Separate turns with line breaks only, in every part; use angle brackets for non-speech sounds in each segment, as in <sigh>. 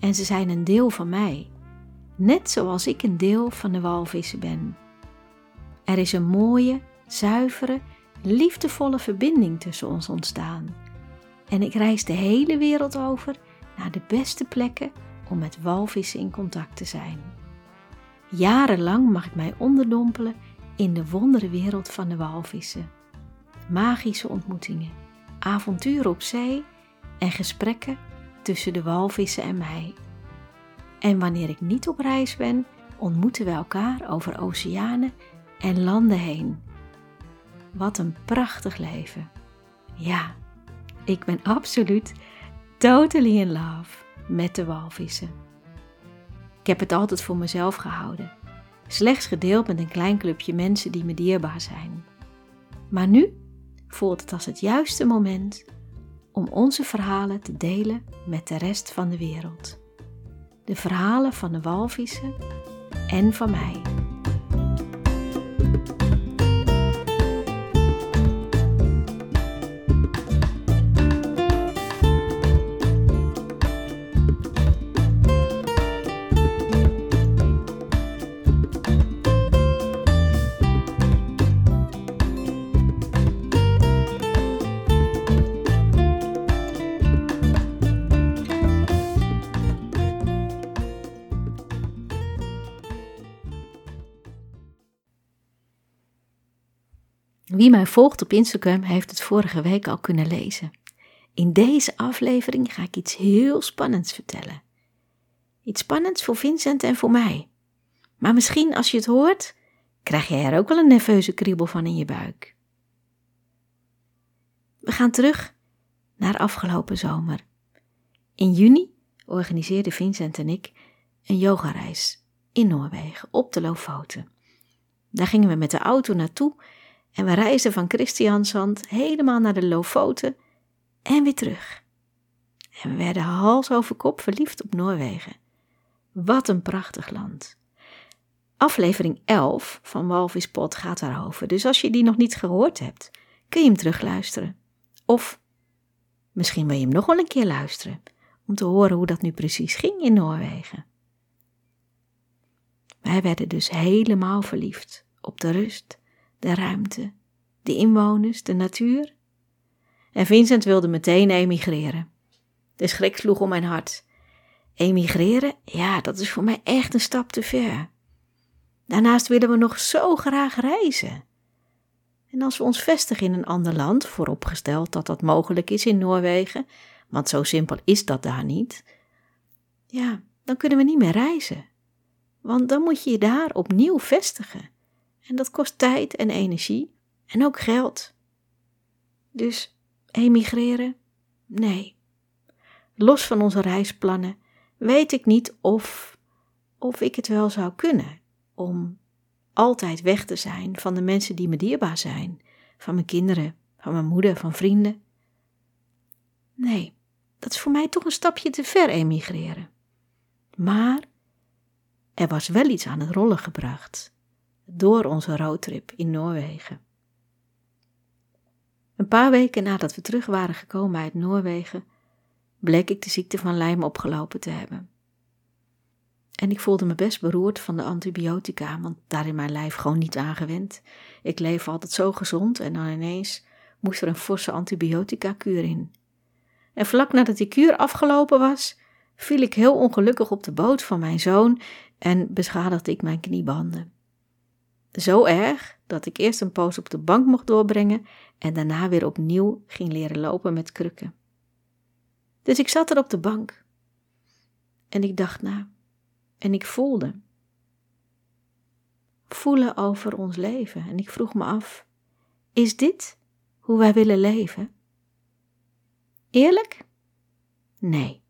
En ze zijn een deel van mij, net zoals ik een deel van de walvissen ben. Er is een mooie, zuivere, liefdevolle verbinding tussen ons ontstaan. En ik reis de hele wereld over naar de beste plekken om met walvissen in contact te zijn. Jarenlang mag ik mij onderdompelen in de wonderenwereld van de walvissen. Magische ontmoetingen, avonturen op zee en gesprekken tussen de walvissen en mij. En wanneer ik niet op reis ben, ontmoeten we elkaar over oceanen en landen heen. Wat een prachtig leven. Ja, ik ben absoluut totally in love met de walvissen. Ik heb het altijd voor mezelf gehouden, slechts gedeeld met een klein clubje mensen die me dierbaar zijn. Maar nu voelt het als het juiste moment om onze verhalen te delen met de rest van de wereld. De verhalen van de walvissen en van mij. Wie mij volgt op Instagram heeft het vorige week al kunnen lezen. In deze aflevering ga ik iets heel spannends vertellen. Iets spannends voor Vincent en voor mij. Maar misschien als je het hoort, krijg jij er ook wel een nerveuze kriebel van in je buik. We gaan terug naar afgelopen zomer. In juni organiseerden Vincent en ik een yogareis in Noorwegen op de Lofoten. Daar gingen we met de auto naartoe en we reisden van Christiansand helemaal naar de Lofoten en weer terug. En we werden hals over kop verliefd op Noorwegen. Wat een prachtig land. Aflevering 11 van Walvispot gaat daarover, dus als je die nog niet gehoord hebt, kun je hem terugluisteren. Of misschien wil je hem nog wel een keer luisteren, om te horen hoe dat nu precies ging in Noorwegen. Wij werden dus helemaal verliefd op de rust de ruimte, de inwoners, de natuur. En Vincent wilde meteen emigreren. De schrik sloeg om mijn hart. Emigreren, ja, dat is voor mij echt een stap te ver. Daarnaast willen we nog zo graag reizen. En als we ons vestigen in een ander land, vooropgesteld dat dat mogelijk is in Noorwegen, want zo simpel is dat daar niet, ja, dan kunnen we niet meer reizen. Want dan moet je je daar opnieuw vestigen. En dat kost tijd en energie en ook geld. Dus emigreren? Nee. Los van onze reisplannen weet ik niet of, of ik het wel zou kunnen om altijd weg te zijn van de mensen die me dierbaar zijn, van mijn kinderen, van mijn moeder, van vrienden. Nee, dat is voor mij toch een stapje te ver emigreren. Maar er was wel iets aan het rollen gebracht door onze roadtrip in Noorwegen. Een paar weken nadat we terug waren gekomen uit Noorwegen, bleek ik de ziekte van Lyme opgelopen te hebben. En ik voelde me best beroerd van de antibiotica, want daar in mijn lijf gewoon niet aangewend. Ik leef altijd zo gezond en dan ineens moest er een forse antibiotica-kuur in. En vlak nadat die kuur afgelopen was, viel ik heel ongelukkig op de boot van mijn zoon en beschadigde ik mijn kniebanden. Zo erg dat ik eerst een poos op de bank mocht doorbrengen en daarna weer opnieuw ging leren lopen met krukken. Dus ik zat er op de bank en ik dacht na en ik voelde. Voelen over ons leven en ik vroeg me af: is dit hoe wij willen leven? Eerlijk? Nee.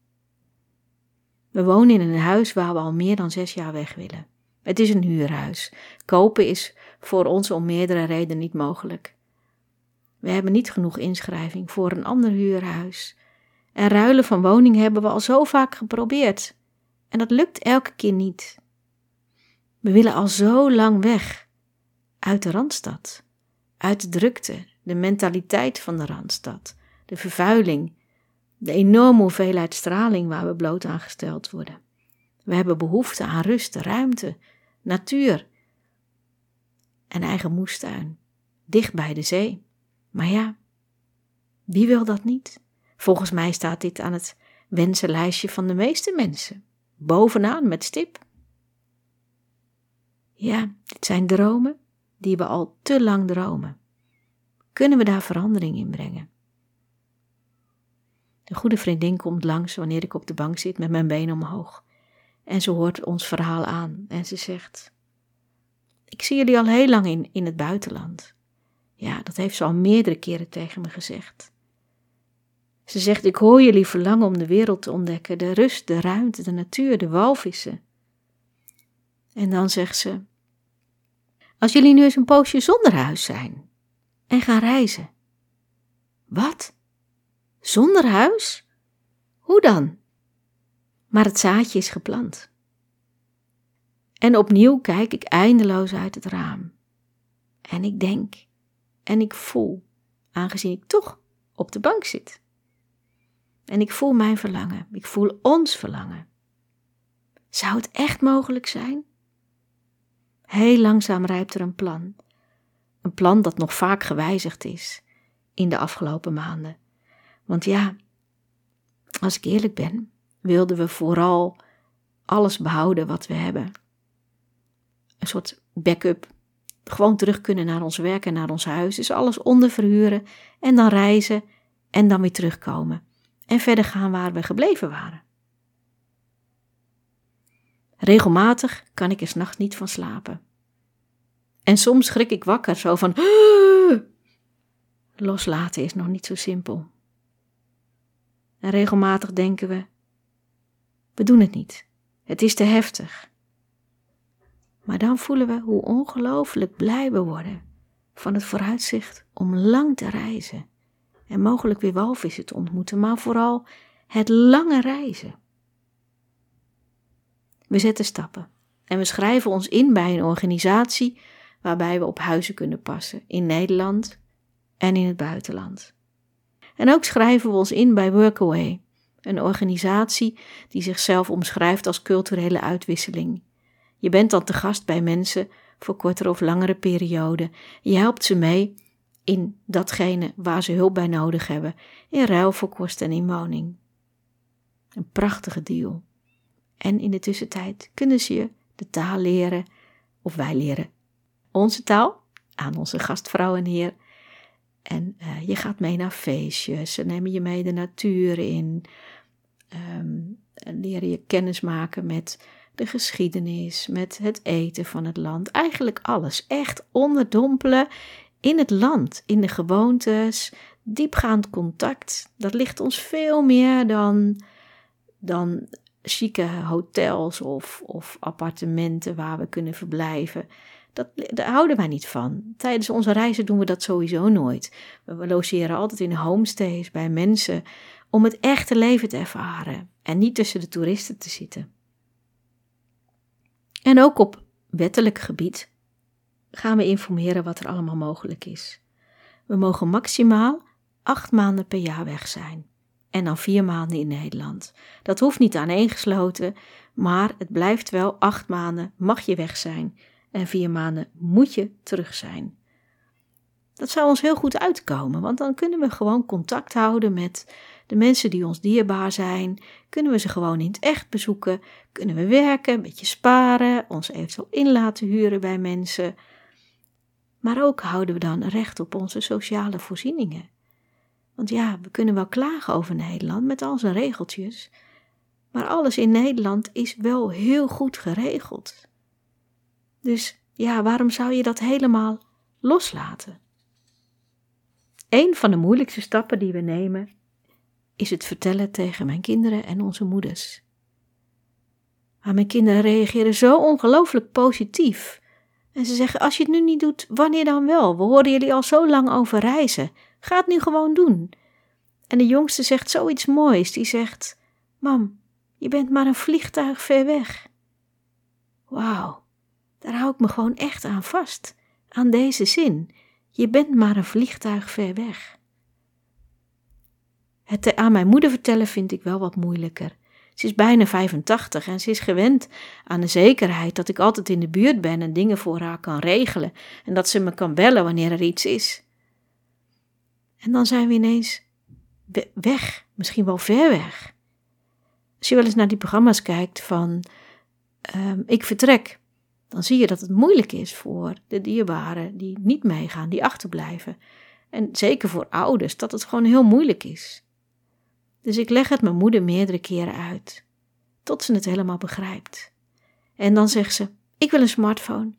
We wonen in een huis waar we al meer dan zes jaar weg willen. Het is een huurhuis. Kopen is voor ons om meerdere redenen niet mogelijk. We hebben niet genoeg inschrijving voor een ander huurhuis. En ruilen van woning hebben we al zo vaak geprobeerd. En dat lukt elke keer niet. We willen al zo lang weg. Uit de randstad. Uit de drukte, de mentaliteit van de randstad, de vervuiling, de enorme hoeveelheid straling waar we bloot aan gesteld worden. We hebben behoefte aan rust, ruimte, natuur en eigen moestuin, dicht bij de zee. Maar ja, wie wil dat niet? Volgens mij staat dit aan het wensenlijstje van de meeste mensen, bovenaan met stip. Ja, dit zijn dromen die we al te lang dromen. Kunnen we daar verandering in brengen? Een goede vriendin komt langs wanneer ik op de bank zit met mijn benen omhoog. En ze hoort ons verhaal aan en ze zegt: Ik zie jullie al heel lang in, in het buitenland. Ja, dat heeft ze al meerdere keren tegen me gezegd. Ze zegt: Ik hoor jullie verlangen om de wereld te ontdekken, de rust, de ruimte, de natuur, de walvissen. En dan zegt ze: Als jullie nu eens een poosje zonder huis zijn en gaan reizen. Wat? Zonder huis? Hoe dan? Maar het zaadje is geplant. En opnieuw kijk ik eindeloos uit het raam. En ik denk en ik voel, aangezien ik toch op de bank zit. En ik voel mijn verlangen, ik voel ons verlangen. Zou het echt mogelijk zijn? Heel langzaam rijpt er een plan. Een plan dat nog vaak gewijzigd is in de afgelopen maanden. Want ja, als ik eerlijk ben, wilden we vooral alles behouden wat we hebben. Een soort backup. Gewoon terug kunnen naar ons werk en naar ons huis. Dus alles onderverhuren en dan reizen en dan weer terugkomen. En verder gaan waar we gebleven waren. Regelmatig kan ik er s'nachts niet van slapen. En soms schrik ik wakker, zo van. Loslaten is nog niet zo simpel. En regelmatig denken we: we doen het niet. Het is te heftig. Maar dan voelen we hoe ongelooflijk blij we worden van het vooruitzicht om lang te reizen en mogelijk weer walvissen te ontmoeten, maar vooral het lange reizen. We zetten stappen en we schrijven ons in bij een organisatie waarbij we op huizen kunnen passen in Nederland en in het buitenland. En ook schrijven we ons in bij Workaway, een organisatie die zichzelf omschrijft als culturele uitwisseling. Je bent dan te gast bij mensen voor kortere of langere perioden. Je helpt ze mee in datgene waar ze hulp bij nodig hebben, in ruil voor kost en inwoning. Een prachtige deal. En in de tussentijd kunnen ze je de taal leren, of wij leren onze taal aan onze gastvrouw en heer. En uh, je gaat mee naar feestjes, ze nemen je mee de natuur in, um, leren je kennis maken met de geschiedenis, met het eten van het land. Eigenlijk alles. Echt onderdompelen in het land, in de gewoontes, diepgaand contact. Dat ligt ons veel meer dan, dan chique hotels of, of appartementen waar we kunnen verblijven. Dat, daar houden wij niet van. Tijdens onze reizen doen we dat sowieso nooit. We logeren altijd in homestays bij mensen om het echte leven te ervaren en niet tussen de toeristen te zitten. En ook op wettelijk gebied gaan we informeren wat er allemaal mogelijk is. We mogen maximaal acht maanden per jaar weg zijn. En dan vier maanden in Nederland. Dat hoeft niet aaneengesloten, maar het blijft wel acht maanden mag je weg zijn en vier maanden moet je terug zijn. Dat zou ons heel goed uitkomen, want dan kunnen we gewoon contact houden met de mensen die ons dierbaar zijn. Kunnen we ze gewoon in het echt bezoeken. Kunnen we werken, een beetje sparen, ons eventueel in laten huren bij mensen. Maar ook houden we dan recht op onze sociale voorzieningen. Want ja, we kunnen wel klagen over Nederland met al zijn regeltjes. Maar alles in Nederland is wel heel goed geregeld. Dus ja, waarom zou je dat helemaal loslaten? Een van de moeilijkste stappen die we nemen is het vertellen tegen mijn kinderen en onze moeders. Maar mijn kinderen reageren zo ongelooflijk positief. En ze zeggen: Als je het nu niet doet, wanneer dan wel? We horen jullie al zo lang over reizen. Ga het nu gewoon doen. En de jongste zegt zoiets moois. Die zegt: Mam, je bent maar een vliegtuig ver weg. Wauw, daar hou ik me gewoon echt aan vast. Aan deze zin. Je bent maar een vliegtuig ver weg. Het aan mijn moeder vertellen vind ik wel wat moeilijker. Ze is bijna 85 en ze is gewend aan de zekerheid dat ik altijd in de buurt ben en dingen voor haar kan regelen en dat ze me kan bellen wanneer er iets is. En dan zijn we ineens weg, misschien wel ver weg. Als je wel eens naar die programma's kijkt van um, ik vertrek, dan zie je dat het moeilijk is voor de dierbaren die niet meegaan, die achterblijven. En zeker voor ouders, dat het gewoon heel moeilijk is. Dus ik leg het mijn moeder meerdere keren uit, tot ze het helemaal begrijpt. En dan zegt ze: Ik wil een smartphone.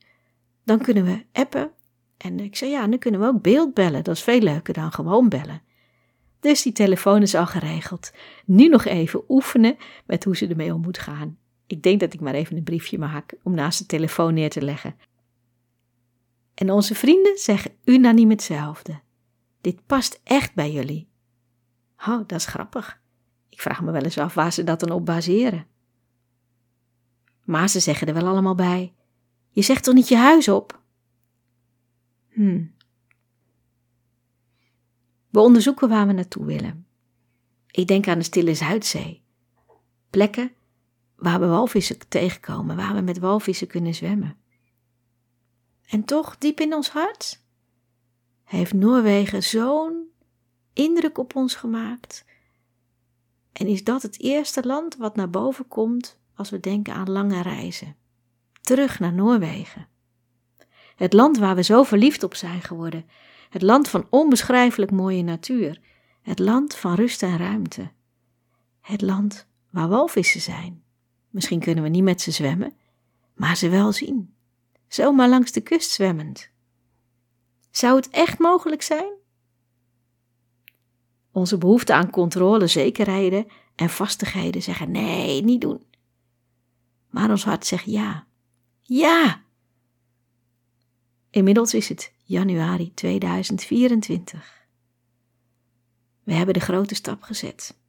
Dan kunnen we appen. En ik zei: Ja, dan kunnen we ook beeldbellen. Dat is veel leuker dan gewoon bellen. Dus die telefoon is al geregeld. Nu nog even oefenen met hoe ze ermee om moet gaan. Ik denk dat ik maar even een briefje maak om naast de telefoon neer te leggen. En onze vrienden zeggen unaniem hetzelfde. Dit past echt bij jullie. Oh, dat is grappig. Ik vraag me wel eens af waar ze dat dan op baseren. Maar ze zeggen er wel allemaal bij. Je zegt toch niet je huis op? Hm. We onderzoeken waar we naartoe willen. Ik denk aan de Stille Zuidzee. Plekken waar we walvissen tegenkomen, waar we met walvissen kunnen zwemmen. En toch, diep in ons hart, heeft Noorwegen zo'n indruk op ons gemaakt. En is dat het eerste land wat naar boven komt als we denken aan lange reizen? Terug naar Noorwegen. Het land waar we zo verliefd op zijn geworden. Het land van onbeschrijfelijk mooie natuur. Het land van rust en ruimte. Het land waar walvissen zijn. Misschien kunnen we niet met ze zwemmen, maar ze wel zien. Zomaar langs de kust zwemmend. Zou het echt mogelijk zijn? Onze behoefte aan controle, zekerheden en vastigheden zeggen nee, niet doen. Maar ons hart zegt ja. Ja! Inmiddels is het januari 2024. We hebben de grote stap gezet.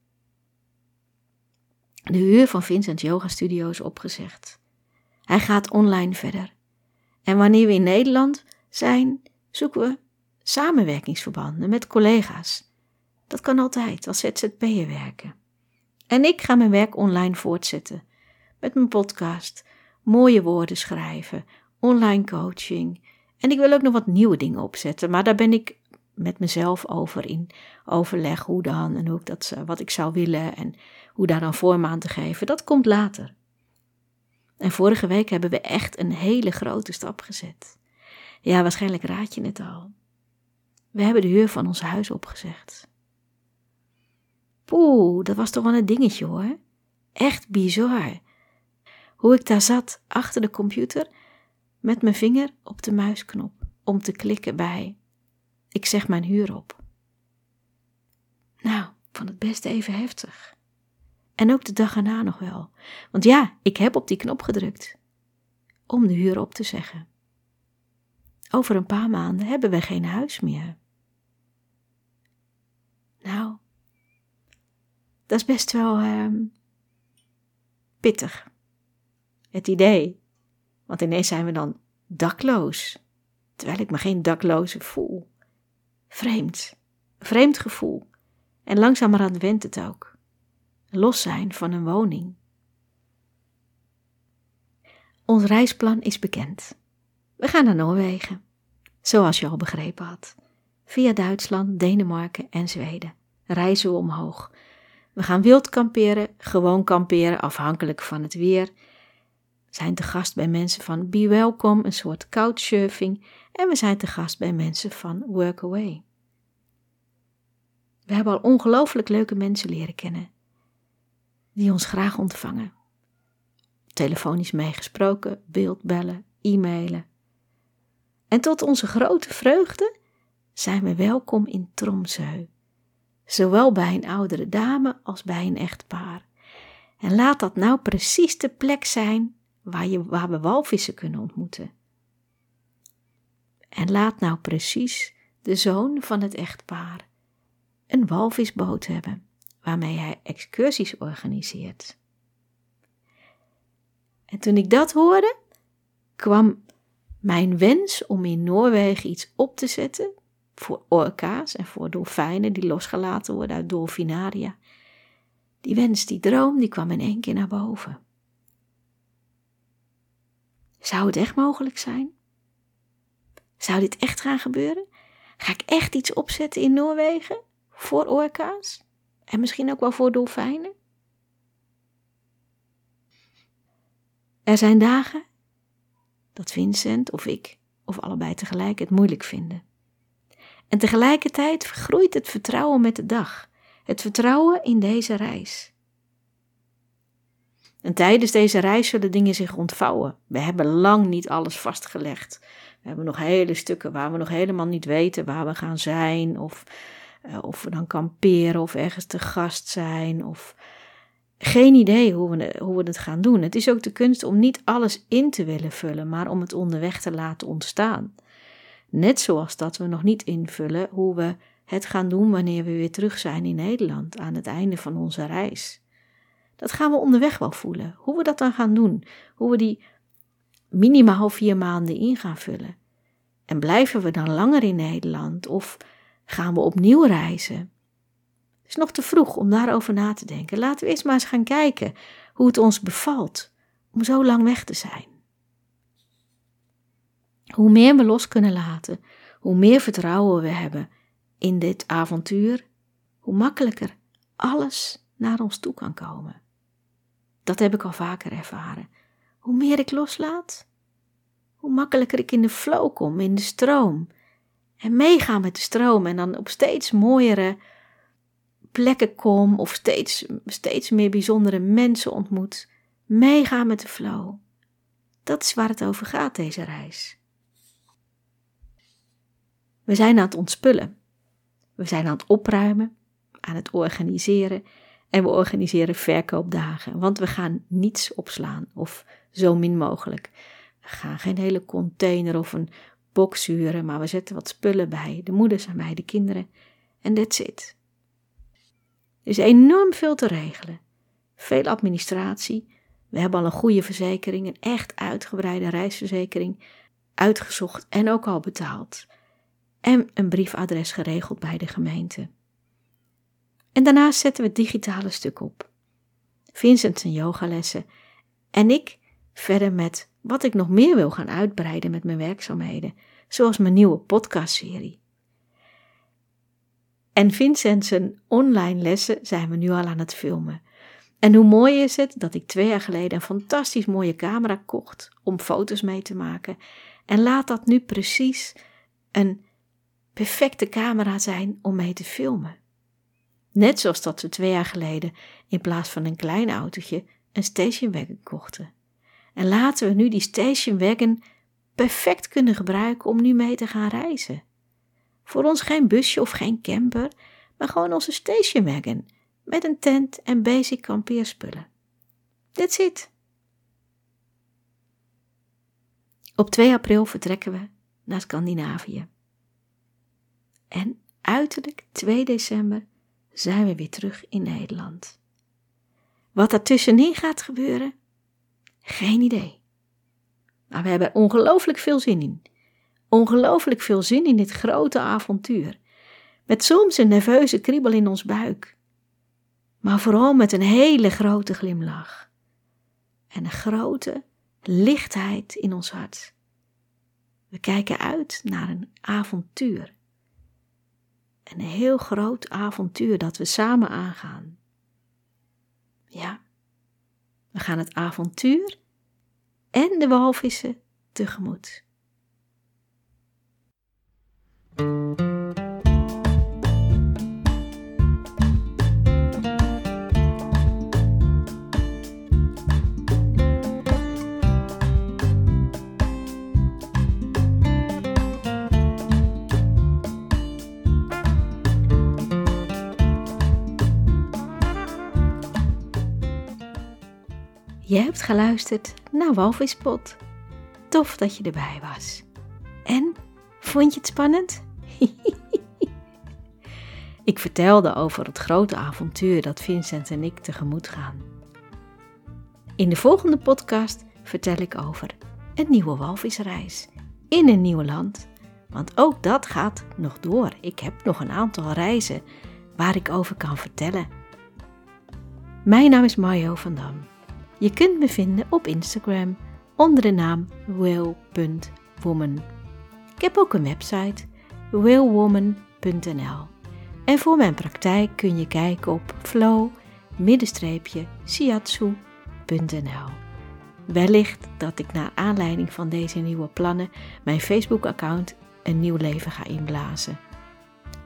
De huur van Vincent Yoga Studio is opgezegd. Hij gaat online verder. En wanneer we in Nederland zijn, zoeken we samenwerkingsverbanden met collega's. Dat kan altijd als ZZP'er werken. En ik ga mijn werk online voortzetten. Met mijn podcast, mooie woorden schrijven, online coaching. En ik wil ook nog wat nieuwe dingen opzetten, maar daar ben ik met mezelf over in overleg hoe dan en hoe dat, wat ik zou willen en hoe daar dan vorm aan te geven. Dat komt later. En vorige week hebben we echt een hele grote stap gezet. Ja, waarschijnlijk raad je het al. We hebben de huur van ons huis opgezegd. Poeh, dat was toch wel een dingetje hoor. Echt bizar. Hoe ik daar zat achter de computer met mijn vinger op de muisknop om te klikken bij ik zeg mijn huur op. Nou, vond het best even heftig. En ook de dag erna nog wel. Want ja, ik heb op die knop gedrukt. Om de huur op te zeggen. Over een paar maanden hebben we geen huis meer. Nou, dat is best wel uh, pittig. Het idee. Want ineens zijn we dan dakloos. Terwijl ik me geen dakloze voel. Vreemd. Vreemd gevoel. En langzamerhand wendt het ook. Los zijn van een woning. Ons reisplan is bekend. We gaan naar Noorwegen. Zoals je al begrepen had. Via Duitsland, Denemarken en Zweden reizen we omhoog. We gaan wild kamperen, gewoon kamperen, afhankelijk van het weer. Zijn te gast bij mensen van Be Welcome, een soort couchsurfing. En we zijn te gast bij mensen van Workaway. We hebben al ongelooflijk leuke mensen leren kennen, die ons graag ontvangen. Telefonisch meegesproken, beeldbellen, e-mailen. En tot onze grote vreugde zijn we welkom in Tromsø, zowel bij een oudere dame als bij een echtpaar. En laat dat nou precies de plek zijn waar, je, waar we walvissen kunnen ontmoeten. En laat nou precies de zoon van het echtpaar een walvisboot hebben waarmee hij excursies organiseert. En toen ik dat hoorde, kwam mijn wens om in Noorwegen iets op te zetten voor orka's en voor dolfijnen die losgelaten worden uit dolfinaria. Die wens, die droom, die kwam in één keer naar boven. Zou het echt mogelijk zijn? Zou dit echt gaan gebeuren? Ga ik echt iets opzetten in Noorwegen voor orka's? En misschien ook wel voor dolfijnen? Er zijn dagen dat Vincent of ik, of allebei tegelijk, het moeilijk vinden. En tegelijkertijd groeit het vertrouwen met de dag. Het vertrouwen in deze reis. En tijdens deze reis zullen dingen zich ontvouwen. We hebben lang niet alles vastgelegd. We hebben nog hele stukken waar we nog helemaal niet weten waar we gaan zijn, of uh, of we dan kamperen of ergens te gast zijn, of geen idee hoe we, hoe we het gaan doen. Het is ook de kunst om niet alles in te willen vullen, maar om het onderweg te laten ontstaan. Net zoals dat we nog niet invullen hoe we het gaan doen wanneer we weer terug zijn in Nederland aan het einde van onze reis. Dat gaan we onderweg wel voelen. Hoe we dat dan gaan doen. Hoe we die minimaal vier maanden in gaan vullen. En blijven we dan langer in Nederland? Of gaan we opnieuw reizen? Het is nog te vroeg om daarover na te denken. Laten we eerst maar eens gaan kijken hoe het ons bevalt om zo lang weg te zijn. Hoe meer we los kunnen laten, hoe meer vertrouwen we hebben in dit avontuur, hoe makkelijker alles naar ons toe kan komen. Dat heb ik al vaker ervaren. Hoe meer ik loslaat, hoe makkelijker ik in de flow kom, in de stroom. En meegaan met de stroom en dan op steeds mooiere plekken kom of steeds, steeds meer bijzondere mensen ontmoet. Meegaan met de flow. Dat is waar het over gaat, deze reis. We zijn aan het ontspullen. We zijn aan het opruimen, aan het organiseren en we organiseren verkoopdagen, want we gaan niets opslaan of zo min mogelijk. We gaan geen hele container of een box huren, maar we zetten wat spullen bij, de moeders en mij, de kinderen, en that's it. Er is enorm veel te regelen. Veel administratie. We hebben al een goede verzekering, een echt uitgebreide reisverzekering, uitgezocht en ook al betaald. En een briefadres geregeld bij de gemeente. En daarnaast zetten we het digitale stuk op. Vincent zijn yogalessen en ik verder met wat ik nog meer wil gaan uitbreiden met mijn werkzaamheden, zoals mijn nieuwe podcastserie. En Vincent zijn online lessen zijn we nu al aan het filmen. En hoe mooi is het dat ik twee jaar geleden een fantastisch mooie camera kocht om foto's mee te maken. En laat dat nu precies een perfecte camera zijn om mee te filmen. Net zoals dat we twee jaar geleden in plaats van een klein autootje een stationwagon kochten. En laten we nu die stationwagon perfect kunnen gebruiken om nu mee te gaan reizen. Voor ons geen busje of geen camper, maar gewoon onze stationwagon met een tent en basic kampeerspullen. That's it. Op 2 april vertrekken we naar Scandinavië. En uiterlijk 2 december zijn we weer terug in Nederland. Wat daartussenin gaat gebeuren, geen idee. Maar we hebben ongelooflijk veel zin in. Ongelooflijk veel zin in dit grote avontuur. Met soms een nerveuze kriebel in ons buik. Maar vooral met een hele grote glimlach. En een grote lichtheid in ons hart. We kijken uit naar een avontuur. Een heel groot avontuur dat we samen aangaan. Ja, we gaan het avontuur en de walvissen tegemoet. Je hebt geluisterd naar Walvispot. Tof dat je erbij was. En, vond je het spannend? <laughs> ik vertelde over het grote avontuur dat Vincent en ik tegemoet gaan. In de volgende podcast vertel ik over een nieuwe walvisreis in een nieuw land. Want ook dat gaat nog door. Ik heb nog een aantal reizen waar ik over kan vertellen. Mijn naam is Mario van Dam. Je kunt me vinden op Instagram onder de naam will.woman. Ik heb ook een website willwoman.nl. En voor mijn praktijk kun je kijken op flow-shiatsu.nl. Wellicht dat ik naar aanleiding van deze nieuwe plannen mijn Facebook-account een nieuw leven ga inblazen.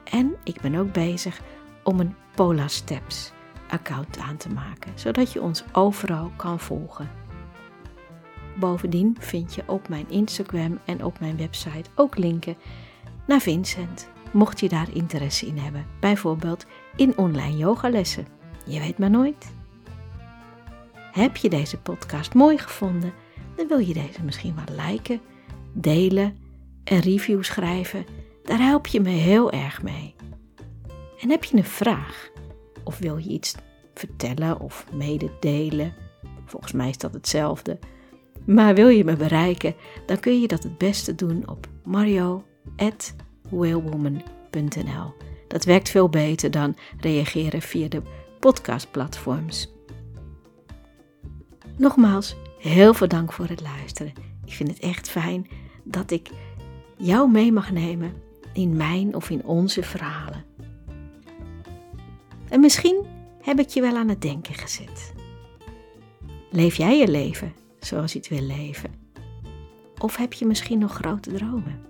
En ik ben ook bezig om een Pola Steps account aan te maken, zodat je ons overal kan volgen. Bovendien vind je op mijn Instagram en op mijn website ook linken naar Vincent, mocht je daar interesse in hebben, bijvoorbeeld in online yogalessen. Je weet maar nooit. Heb je deze podcast mooi gevonden, dan wil je deze misschien wel liken, delen, een review schrijven. Daar help je me heel erg mee. En heb je een vraag? Of wil je iets vertellen of mededelen? Volgens mij is dat hetzelfde. Maar wil je me bereiken, dan kun je dat het beste doen op mario.whalewoman.nl. Dat werkt veel beter dan reageren via de podcastplatforms. Nogmaals, heel veel dank voor het luisteren. Ik vind het echt fijn dat ik jou mee mag nemen in mijn of in onze verhalen. En misschien heb ik je wel aan het denken gezet. Leef jij je leven zoals je het wil leven? Of heb je misschien nog grote dromen?